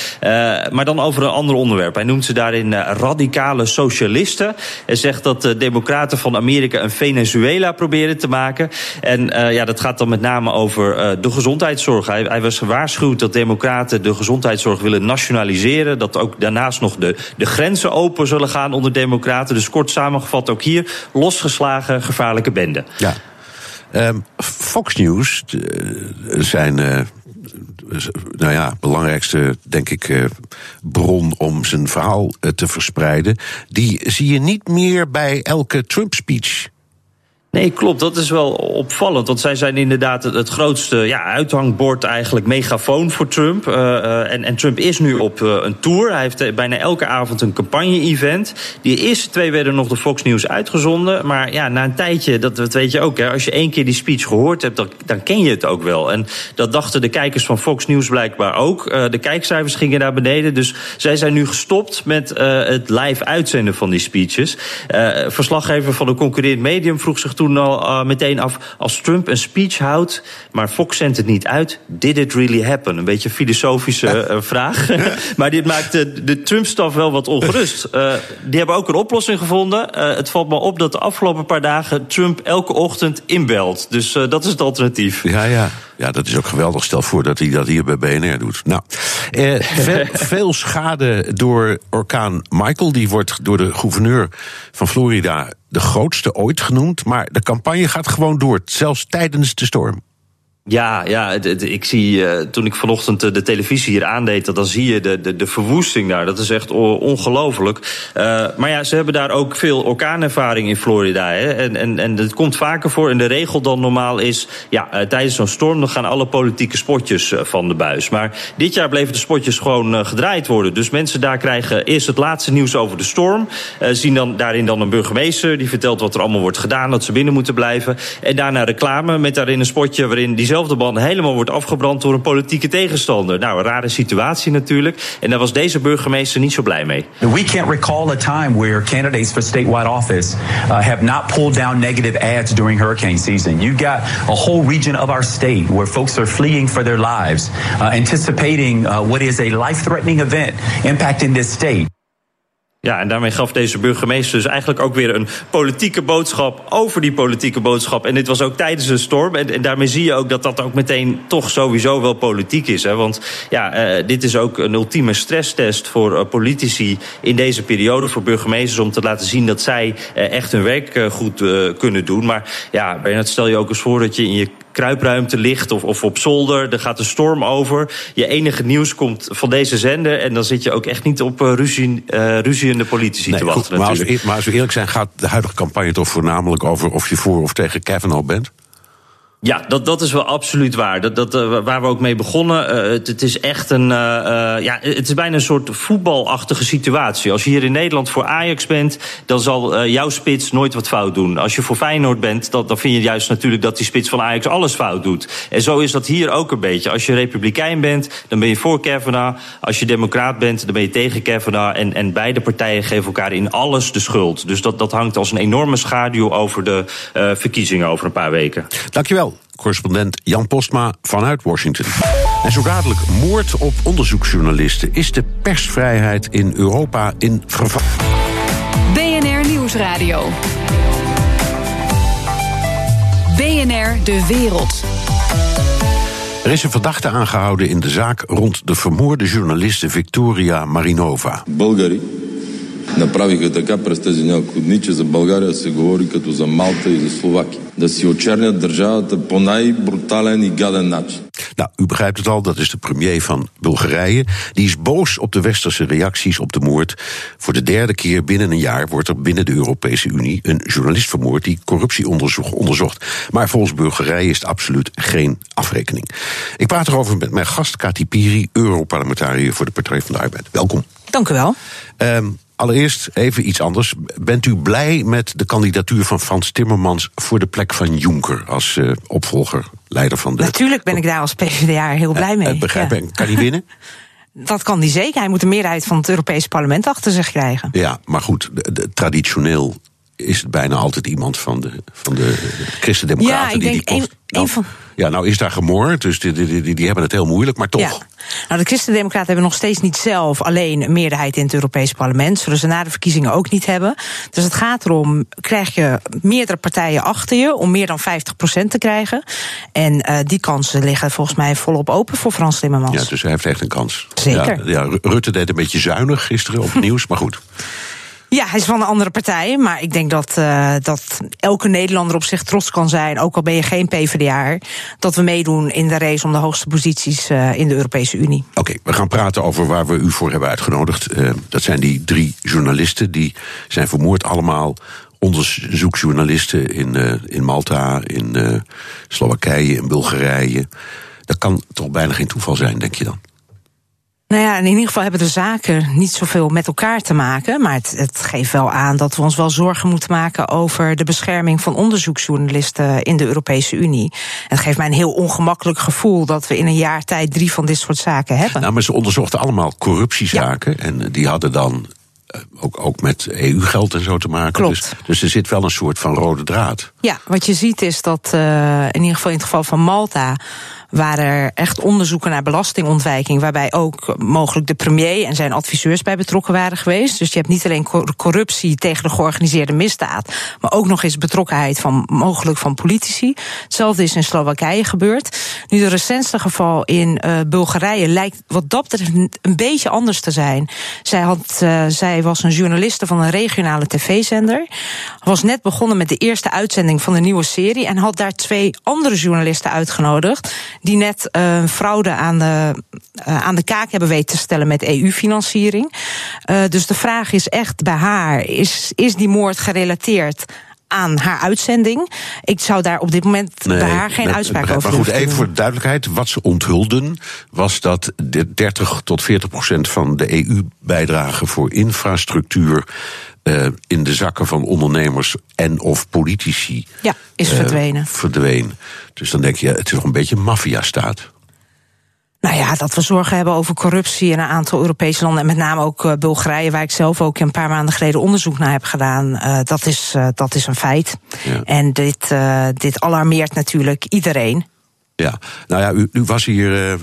Maar dan over een ander onderwerp. Hij noemt ze daarin radicale socialisten. Hij zegt dat de Democraten van Amerika een Venezuela proberen te maken. En ja, dat gaat dan met name over de gezondheidszorg. Hij, hij, was gewaarschuwd dat Democraten de gezondheidszorg willen nationaliseren. Dat ook daarnaast nog de, de grenzen open zullen gaan onder Democraten. Dus kort samengevat ook hier los losgeslagen gevaarlijke bende. Ja. Um, Fox News zijn. Uh, nou ja, belangrijkste, denk ik, uh, bron om zijn verhaal te verspreiden. Die zie je niet meer bij elke Trump-speech Nee, klopt. Dat is wel opvallend. Want zij zijn inderdaad het, grootste ja, uithangbord, eigenlijk megafoon voor Trump. Uh, en, en, Trump is nu op uh, een tour. Hij heeft bijna elke avond een campagne-event. Die eerste twee werden nog door Fox News uitgezonden. Maar ja, na een tijdje, dat, weet je ook, hè, als je één keer die speech gehoord hebt, dan, dan ken je het ook wel. En dat dachten de kijkers van Fox News blijkbaar ook. De kijkcijfers gingen naar beneden. Dus zij zijn nu gestopt met het live uitzenden van die speeches. verslaggever van een concurrerend medium vroeg zich toen al uh, meteen af... als Trump een speech houdt, maar Fox zendt het niet uit... did it really happen? Een beetje een filosofische uh, vraag. maar dit maakt de, de Trump-staf wel wat ongerust. Uh, die hebben ook een oplossing gevonden. het valt me op dat de afgelopen paar dagen... Trump elke ochtend inbelt. Dus dat is het alternatief. Ja, ja. Ja, dat is ook geweldig. Stel voor dat hij dat hier bij BNR doet. Nou, eh, veel, veel schade door orkaan Michael. Die wordt door de gouverneur van Florida de grootste ooit genoemd. Maar de campagne gaat gewoon door, zelfs tijdens de storm. Ja, ja ik zie uh, toen ik vanochtend de televisie hier aandeed, dan zie je de, de, de verwoesting daar. Dat is echt ongelooflijk. Uh, maar ja, ze hebben daar ook veel orkaanervaring in Florida. Hè? En, en, en het komt vaker voor. En de regel dan normaal is, ja, tijdens zo'n storm dan gaan alle politieke spotjes van de buis. Maar dit jaar bleven de spotjes gewoon gedraaid worden. Dus mensen daar krijgen eerst het laatste nieuws over de storm. zien dan daarin dan een burgemeester die vertelt wat er allemaal wordt gedaan, dat ze binnen moeten blijven. En daarna reclame met daarin een spotje waarin die diezelfde band helemaal wordt afgebrand door een politieke tegenstander. Nou, een rare situatie natuurlijk. En daar was deze burgemeester niet zo blij mee. We can't recall a time where candidates for statewide office uh, have not pulled down negative ads during hurricane season. You got a whole region of our state where folks are fleeing for their lives, uh, anticipating uh, what is a life-threatening event impacting this state. Ja, en daarmee gaf deze burgemeester dus eigenlijk ook weer een politieke boodschap over die politieke boodschap. En dit was ook tijdens een storm. En, en daarmee zie je ook dat dat ook meteen toch sowieso wel politiek is. Hè? Want ja, uh, dit is ook een ultieme stresstest voor uh, politici in deze periode. Voor burgemeesters om te laten zien dat zij uh, echt hun werk goed kunnen doen. Maar ja, Bernard, stel je ook eens voor dat je in je kruipruimte ligt of, of op zolder. Er gaat een storm over. Je enige nieuws komt van deze zender. En dan zit je ook echt niet op uh, ruzie, uh, ruziende politici nee, te wachten. Goed, maar, als, maar als we eerlijk zijn, gaat de huidige campagne toch voornamelijk over of je voor of tegen Kavanaugh bent? Ja, dat, dat is wel absoluut waar. Dat, dat, uh, waar we ook mee begonnen. Uh, het, het, is echt een. Uh, ja, het is bijna een soort voetbalachtige situatie. Als je hier in Nederland voor Ajax bent, dan zal jouw spits nooit wat fout doen. Als je voor Feyenoord bent, dan, dan vind je juist natuurlijk dat die spits van Ajax alles fout doet. En zo is dat hier ook een beetje. Als je republikein bent, dan ben je voor Kavanaugh. Als je democraat bent, dan ben je tegen Kavanaugh. En, en beide partijen geven elkaar in alles de schuld. Dus dat, dat hangt als een enorme schaduw over de verkiezingen over een paar weken. Dankjewel correspondent Jan Postma vanuit Washington. En zo dadelijk moord op onderzoeksjournalisten. Is de persvrijheid in Europa in gevaar? BNR Nieuwsradio. BNR De Wereld. Er is een verdachte aangehouden in de zaak rond de vermoorde journaliste Victoria Marinova. Bulgari направиха така през тези няколко дни, че за България се говори като за Малта и за Словакия. Да си очернят държавата по най-брутален и гаден начин. Nou, u begrijpt het al, dat is de premier van Bulgarije. Die is boos op de westerse reacties op de moord. Voor de derde keer binnen een jaar wordt er binnen de Europese Unie een journalist vermoord die corruptieonderzoek onderzocht. Maar volgens Bulgarije is het absoluut geen afrekening. Ik praat erover met mijn gast Kati Piri, Europarlementariër voor de Partij van de Arbeid. Welkom. Dank u wel. Um, Allereerst even iets anders. Bent u blij met de kandidatuur van Frans Timmermans voor de plek van Juncker als uh, opvolger, leider van de. Natuurlijk ben ik daar als PvdA heel blij mee. Uh, begrijp ja. Kan hij winnen? Dat kan hij zeker. Hij moet de meerderheid van het Europese parlement achter zich krijgen. Ja, maar goed, de, de, traditioneel is het bijna altijd iemand van de, van de Christen-Democraten ja, ik die denk die post. Een, een van... Ja, nou is daar gemoord, dus die, die, die, die, hebben het heel moeilijk, maar toch. Ja. Nou, de Christen-Democraten hebben nog steeds niet zelf alleen een meerderheid in het Europese parlement. Zullen ze na de verkiezingen ook niet hebben. Dus het gaat erom, krijg je meerdere partijen achter je om meer dan 50% te krijgen. En uh, die kansen liggen volgens mij volop open voor Frans Timmermans. Ja, dus hij heeft echt een kans. Zeker. Ja, ja Rutte deed een beetje zuinig gisteren op het nieuws, maar goed. Ja, hij is van een andere partij. Maar ik denk dat, uh, dat elke Nederlander op zich trots kan zijn, ook al ben je geen PvdA, dat we meedoen in de race om de hoogste posities uh, in de Europese Unie. Oké, we gaan praten over waar we u voor hebben uitgenodigd. Uh, dat zijn die drie journalisten die zijn vermoord allemaal onderzoeksjournalisten in, in Malta, in Slowakije, in Bulgarije. Dat kan toch bijna geen toeval zijn, denk je dan? Nou ja, in ieder geval hebben de zaken niet zoveel met elkaar te maken. Maar het, het, geeft wel aan dat we ons wel zorgen moeten maken over de bescherming van onderzoeksjournalisten in de Europese Unie. Het geeft mij een heel ongemakkelijk gevoel dat we in een jaar tijd drie van dit soort zaken hebben. Nou, maar ze onderzochten allemaal corruptiezaken. En die hadden dan ook, ook met EU-geld en zo te maken. Klopt. Dus, dus er zit wel een soort van rode draad. Ja, wat je ziet is dat uh, in ieder geval in het geval van Malta waren er echt onderzoeken naar belastingontwijking, waarbij ook mogelijk de premier en zijn adviseurs bij betrokken waren geweest. Dus je hebt niet alleen corruptie tegen de georganiseerde misdaad, maar ook nog eens betrokkenheid van mogelijk van politici. Hetzelfde is in Slowakije gebeurd. Nu, de recentste geval in uh, Bulgarije lijkt wat dat betreft een beetje anders te zijn. Zij, had, uh, zij was een journaliste van een regionale tv-zender. Was net begonnen met de eerste uitzending van de nieuwe serie en had daar twee andere journalisten uitgenodigd die net uh, fraude aan de, uh, aan de kaak hebben weten te stellen met EU-financiering. Uh, dus de vraag is echt bij haar: is, is die moord gerelateerd? aan haar uitzending. Ik zou daar op dit moment nee, bij haar geen nee, uitspraak over Maar goed, even voor de duidelijkheid. Wat ze onthulden was dat de 30 tot 40 procent van de EU-bijdrage voor infrastructuur uh, in de zakken van ondernemers en of politici. Ja, is verdwenen. Uh, verdween. Dus dan denk je, het is nog een beetje maffia-staat. Nou ja, dat we zorgen hebben over corruptie in een aantal Europese landen. En met name ook uh, Bulgarije, waar ik zelf ook een paar maanden geleden onderzoek naar heb gedaan. Uh, dat, is, uh, dat is een feit. Ja. En dit, dit alarmeert natuurlijk iedereen. Ja, nou ja, u, u was hier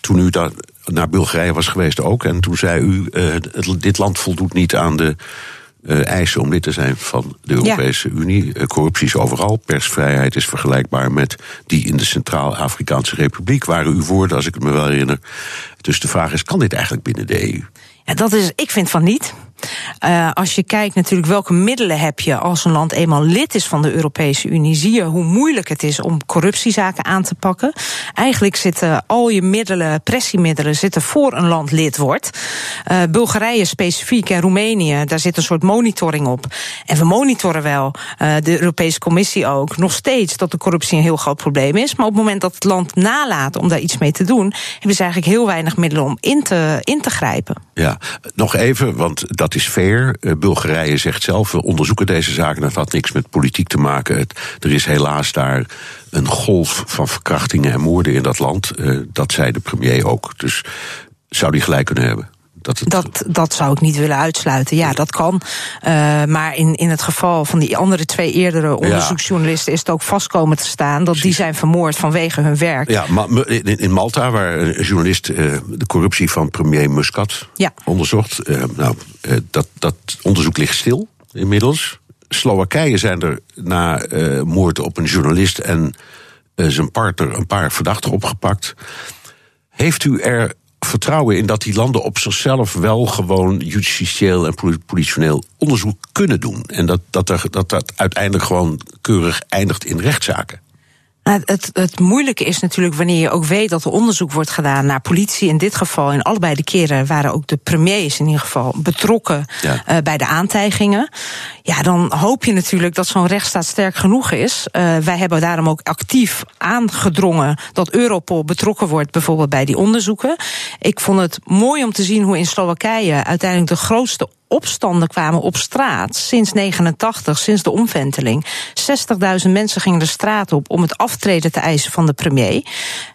toen u daar naar Bulgarije was geweest ook. En toen zei u, dit land voldoet niet aan de uh, eisen om lid te zijn van de Europese ja. Unie. Uh, corruptie is overal. Persvrijheid is vergelijkbaar met die in de Centraal-Afrikaanse Republiek. Waren uw woorden, als ik het me wel herinner. Dus de vraag is: kan dit eigenlijk binnen de EU? Ja, dat is, ik vind van niet. Uh, als je kijkt natuurlijk welke middelen heb je als een land eenmaal lid is van de Europese Unie, zie je hoe moeilijk het is om corruptiezaken aan te pakken. Eigenlijk zitten al je middelen, pressiemiddelen, zitten voor een land lid wordt. Uh, Bulgarije specifiek en Roemenië, daar zit een soort monitoring op. En we monitoren wel, uh, de Europese Commissie ook, nog steeds dat de corruptie een heel groot probleem is. Maar op het moment dat het land nalaat om daar iets mee te doen, hebben ze eigenlijk heel weinig middelen om in te, in te grijpen. Ja, nog even, want dat dat is fair. Uh, Bulgarije zegt zelf, we onderzoeken deze zaken. Dat had niks met politiek te maken. Er is helaas daar een golf van verkrachtingen en moorden in dat land. Uh, dat zei de premier ook. Dus zou die gelijk kunnen hebben. Dat, het... dat, dat zou ik niet willen uitsluiten. Ja, dat kan. Uh, maar in, in het geval van die andere twee eerdere onderzoeksjournalisten is het ook vast komen te staan dat die zijn vermoord vanwege hun werk. Ja, maar in, in Malta, waar een journalist uh, de corruptie van premier Muscat ja. onderzocht. Uh, nou, dat, dat onderzoek ligt stil inmiddels. Slowakije zijn er na moord op een journalist en zijn partner een paar verdachten opgepakt. Heeft u er vertrouwen in dat die landen op zichzelf wel gewoon justitieel en politioneel onderzoek kunnen doen. En dat dat, dat, dat uiteindelijk gewoon keurig eindigt in rechtszaken. Nou, het, het moeilijke is natuurlijk wanneer je ook weet dat er onderzoek wordt gedaan naar politie. In dit geval, in allebei de keren waren ook de premiers in ieder geval betrokken ja. uh, bij de aantijgingen. Ja, dan hoop je natuurlijk dat zo'n rechtsstaat sterk genoeg is. Uh, wij hebben daarom ook actief aangedrongen dat Europol betrokken wordt, bijvoorbeeld bij die onderzoeken. Ik vond het mooi om te zien hoe in Slowakije uiteindelijk de grootste opstanden kwamen op straat sinds 89, sinds de omwenteling. 60.000 mensen gingen de straat op om het aftreden te eisen van de premier.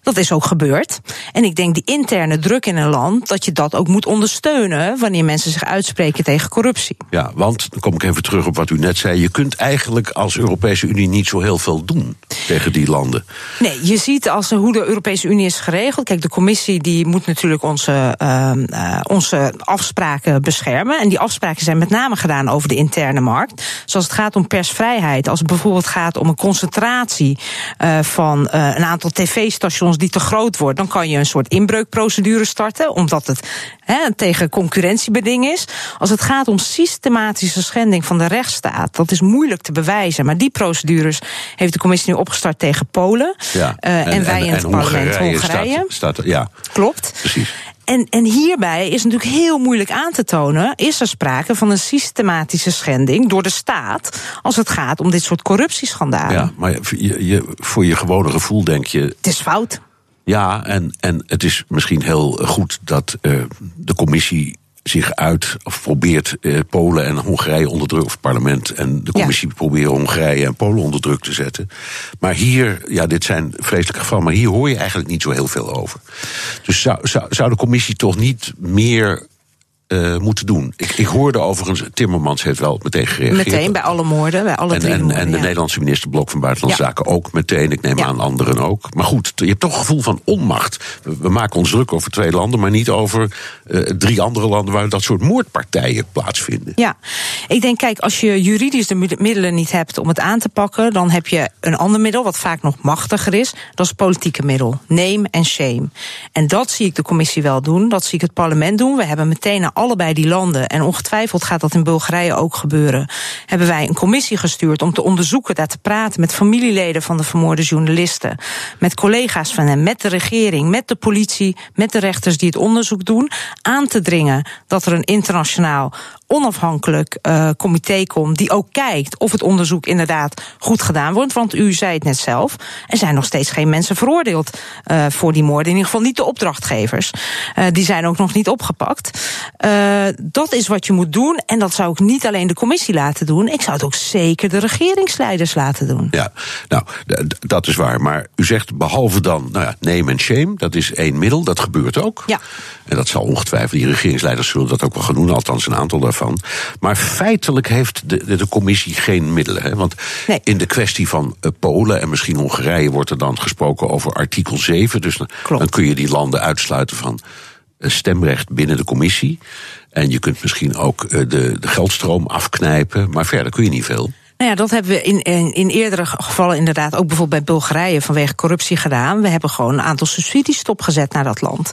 Dat is ook gebeurd. En ik denk die interne druk in een land, dat je dat ook moet ondersteunen wanneer mensen zich uitspreken tegen corruptie. Ja, want dan kom ik even terug op wat u net zei. Je kunt eigenlijk als Europese Unie niet zo heel veel doen tegen die landen. Nee, je ziet als, hoe de Europese Unie is geregeld. Kijk, de commissie die moet natuurlijk onze, uh, uh, onze afspraken beschermen. En die afspraken zijn met name gedaan over de interne markt. Zoals het gaat om persvrijheid. Als het bijvoorbeeld gaat om een concentratie uh, van uh, een aantal tv-stations die te groot wordt, dan kan je een soort inbreukprocedure starten, omdat het he, tegen concurrentiebeding is. Als het gaat om systematische schending van de rechtsstaat, dat is moeilijk te bewijzen. Maar die procedures heeft de commissie nu opgestart tegen Polen. Ja. Uh, en, en, wij in het parlement Hongarije. Hongarije. Staat, staat, ja. Klopt. Precies. En, en hierbij is natuurlijk heel moeilijk aan te tonen: is er sprake van een systematische schending door de staat als het gaat om dit soort corruptieschandalen? Ja, maar je, je, voor je gewone gevoel denk je. Het is fout. Ja, en, en het is misschien heel goed dat uh, de commissie zich uit of probeert eh, Polen en Hongarije onder druk, of het parlement en de commissie ja. proberen Hongarije en Polen onder druk te zetten. Maar hier, ja, dit zijn vreselijke gevallen, maar hier hoor je eigenlijk niet zo heel veel over. Dus zou, zou, zou de commissie toch niet meer uh, moeten doen. Ik, ik hoorde overigens, Timmermans heeft wel meteen gereageerd. Meteen, bij alle moorden, bij alle en, drie en, moorden, en de ja. Nederlandse minister Blok van Buitenlandse Ja. Zaken ook meteen. Ik neem Ja. aan anderen ook. Maar goed, je hebt toch een gevoel van onmacht. We, we maken ons druk over twee landen, maar niet over eh, drie andere landen waar dat soort moordpartijen plaatsvinden. Ja, ik denk, kijk, als je juridisch de mid- middelen niet hebt om het aan te pakken, dan heb je een ander middel, wat vaak nog machtiger is. Dat is politieke middel. Name en shame. En dat zie ik de commissie wel doen. Dat zie ik het parlement doen. We hebben meteen naar allebei die landen, en ongetwijfeld gaat dat in Bulgarije ook gebeuren, hebben wij een commissie gestuurd om te onderzoeken, daar te praten met familieleden van de vermoorde journalisten, met collega's van hen, met de regering, met de politie, met de rechters die het onderzoek doen, aan te dringen dat er een internationaal onafhankelijk eh comité komt die ook kijkt of het onderzoek inderdaad goed gedaan wordt. Want u zei het net zelf, er zijn nog steeds geen mensen veroordeeld eh, voor die moorden. In ieder geval niet de opdrachtgevers. Eh, die zijn ook nog niet opgepakt. Dat is wat je moet doen. En dat zou ik niet alleen de commissie laten doen. Ik zou het ook zeker de regeringsleiders laten doen. Ja, nou, dat is waar. Maar u zegt behalve dan, nou ja, name en shame, dat is één middel, dat gebeurt ook. Ja. En dat zal ongetwijfeld, die regeringsleiders zullen dat ook wel gaan doen, althans een aantal daarvan. Maar feitelijk heeft de, de, commissie geen middelen. Hè? Want Nee. in de kwestie van eh, Polen en misschien Hongarije wordt er dan gesproken over artikel 7. Dus Klopt. dan kun je die landen uitsluiten van eh, stemrecht binnen de commissie. En je kunt misschien ook eh, de, de geldstroom afknijpen, maar verder kun je niet veel. Nou ja, dat hebben we in, in, eerdere gevallen inderdaad ook bijvoorbeeld bij Bulgarije vanwege corruptie gedaan. We hebben gewoon een aantal subsidies stopgezet naar dat land.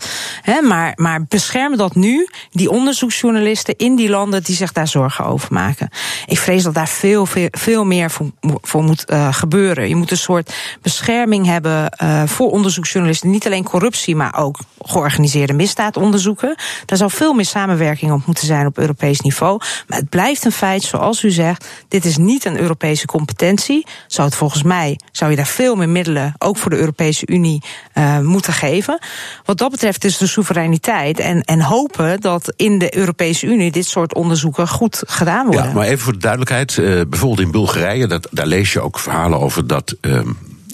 Maar, maar beschermen dat nu, die onderzoeksjournalisten in die landen die zich daar zorgen over maken. Ik vrees dat daar veel, veel, veel meer voor, voor moet eh, gebeuren. Je moet een soort bescherming hebben eh, voor onderzoeksjournalisten. Niet alleen corruptie, maar ook georganiseerde misdaad onderzoeken. Daar zou veel meer samenwerking op moeten zijn op Europees niveau. Maar het blijft een feit, zoals u zegt, dit is niet een Europese competentie. Zou het volgens mij, zou je daar veel meer middelen, ook voor de Europese Unie, eh, moeten geven. Wat dat betreft is de soevereiniteit en, en hopen dat in de Europese Unie dit soort onderzoeken goed gedaan worden. Ja, maar even voor de duidelijkheid. eh, bijvoorbeeld in Bulgarije, dat, daar lees je ook verhalen over dat. ehm,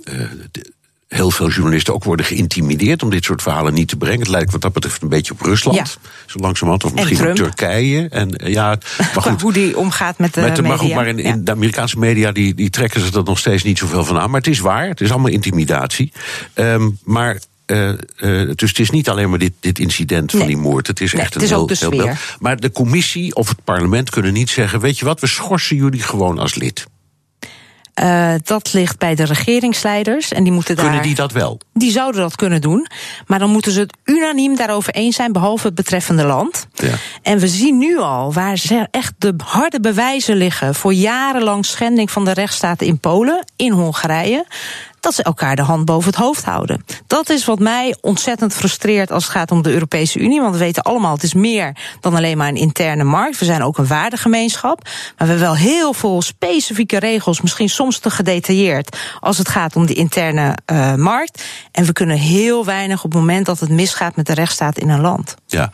eh, de- Heel veel journalisten ook worden geïntimideerd om dit soort verhalen niet te brengen. Het lijkt wat dat betreft een beetje op Rusland. Ja. Zo langzamerhand. Of En misschien Trump. Turkije. En, eh, ja, maar goed. hoe die omgaat met de Met de, maar media. goed, maar in, in de Amerikaanse media die, die trekken ze er nog steeds niet zoveel van aan. Maar het is waar, het is allemaal intimidatie. Ehm, maar. eh, eh, dus het is niet alleen maar dit, dit incident van die moord. Het is Nee, echt het een heel, heel beeld. Maar de commissie of het parlement kunnen niet zeggen: Weet je wat, we schorsen jullie gewoon als lid. Eh, dat ligt bij de regeringsleiders en die moeten Kunnen daar. die dat wel? Die zouden dat kunnen doen, maar dan moeten ze het unaniem daarover eens zijn, behalve het betreffende land. Ja. En we zien nu al waar ze echt de harde bewijzen liggen voor jarenlang schending van de rechtsstaat in Polen, in Hongarije. Dat ze elkaar de hand boven het hoofd houden. Dat is wat mij ontzettend frustreert als het gaat om de Europese Unie. Want we weten allemaal, het is meer dan alleen maar een interne markt. We zijn ook een waardegemeenschap. Maar we hebben wel heel veel specifieke regels, misschien soms te gedetailleerd, als het gaat om die interne eh, markt. En we kunnen heel weinig op het moment dat het misgaat met de rechtsstaat in een land. Ja.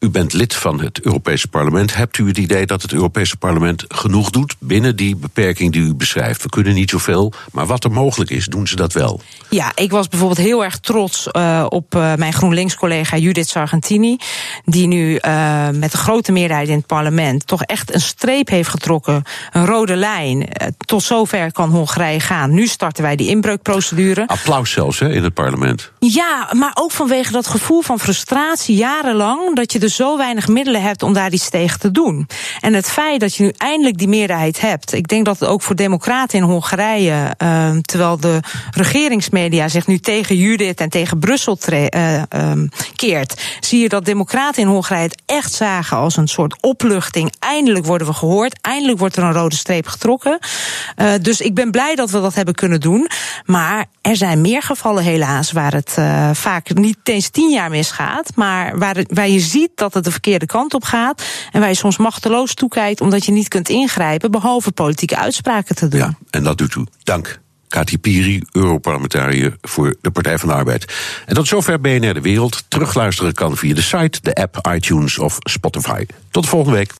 U bent lid van het Europese parlement. Hebt u het idee dat het Europese parlement genoeg doet binnen die beperking die u beschrijft? We kunnen niet zoveel, maar wat er mogelijk is, doen ze dat wel. Ja, ik was bijvoorbeeld heel erg trots uh, op uh, mijn GroenLinks-collega Judith Sargentini. Die nu uh, met een grote meerderheid in het parlement toch echt een streep heeft getrokken. Een rode lijn. tot zover kan Hongarije gaan. Nu starten wij die inbreukprocedure. Applaus zelfs hè, in het parlement. Ja, maar ook vanwege dat gevoel van frustratie jarenlang. Dat je dus zo weinig middelen hebt om daar iets tegen te doen. En het feit dat je nu eindelijk die meerderheid hebt, ik denk dat het ook voor democraten in Hongarije, uh, terwijl de regeringsmedia zich nu tegen Judith en tegen Brussel uh, um, keert, zie je dat democraten in Hongarije het echt zagen als een soort opluchting. Eindelijk worden we gehoord, eindelijk wordt er een rode streep getrokken. Uh, dus ik ben blij dat we dat hebben kunnen doen. Maar er zijn meer gevallen helaas waar het uh, vaak niet eens tien jaar misgaat, maar waar, waar je ziet dat het de verkeerde kant op gaat en je soms machteloos toekijkt omdat je niet kunt ingrijpen, behalve politieke uitspraken te doen. Ja, en dat doet u. Dank. Kati Piri, Europarlementariër voor de Partij van de Arbeid. En tot zover BNR De Wereld. Terugluisteren kan via de site, de app, iTunes of Spotify. Tot de volgende week.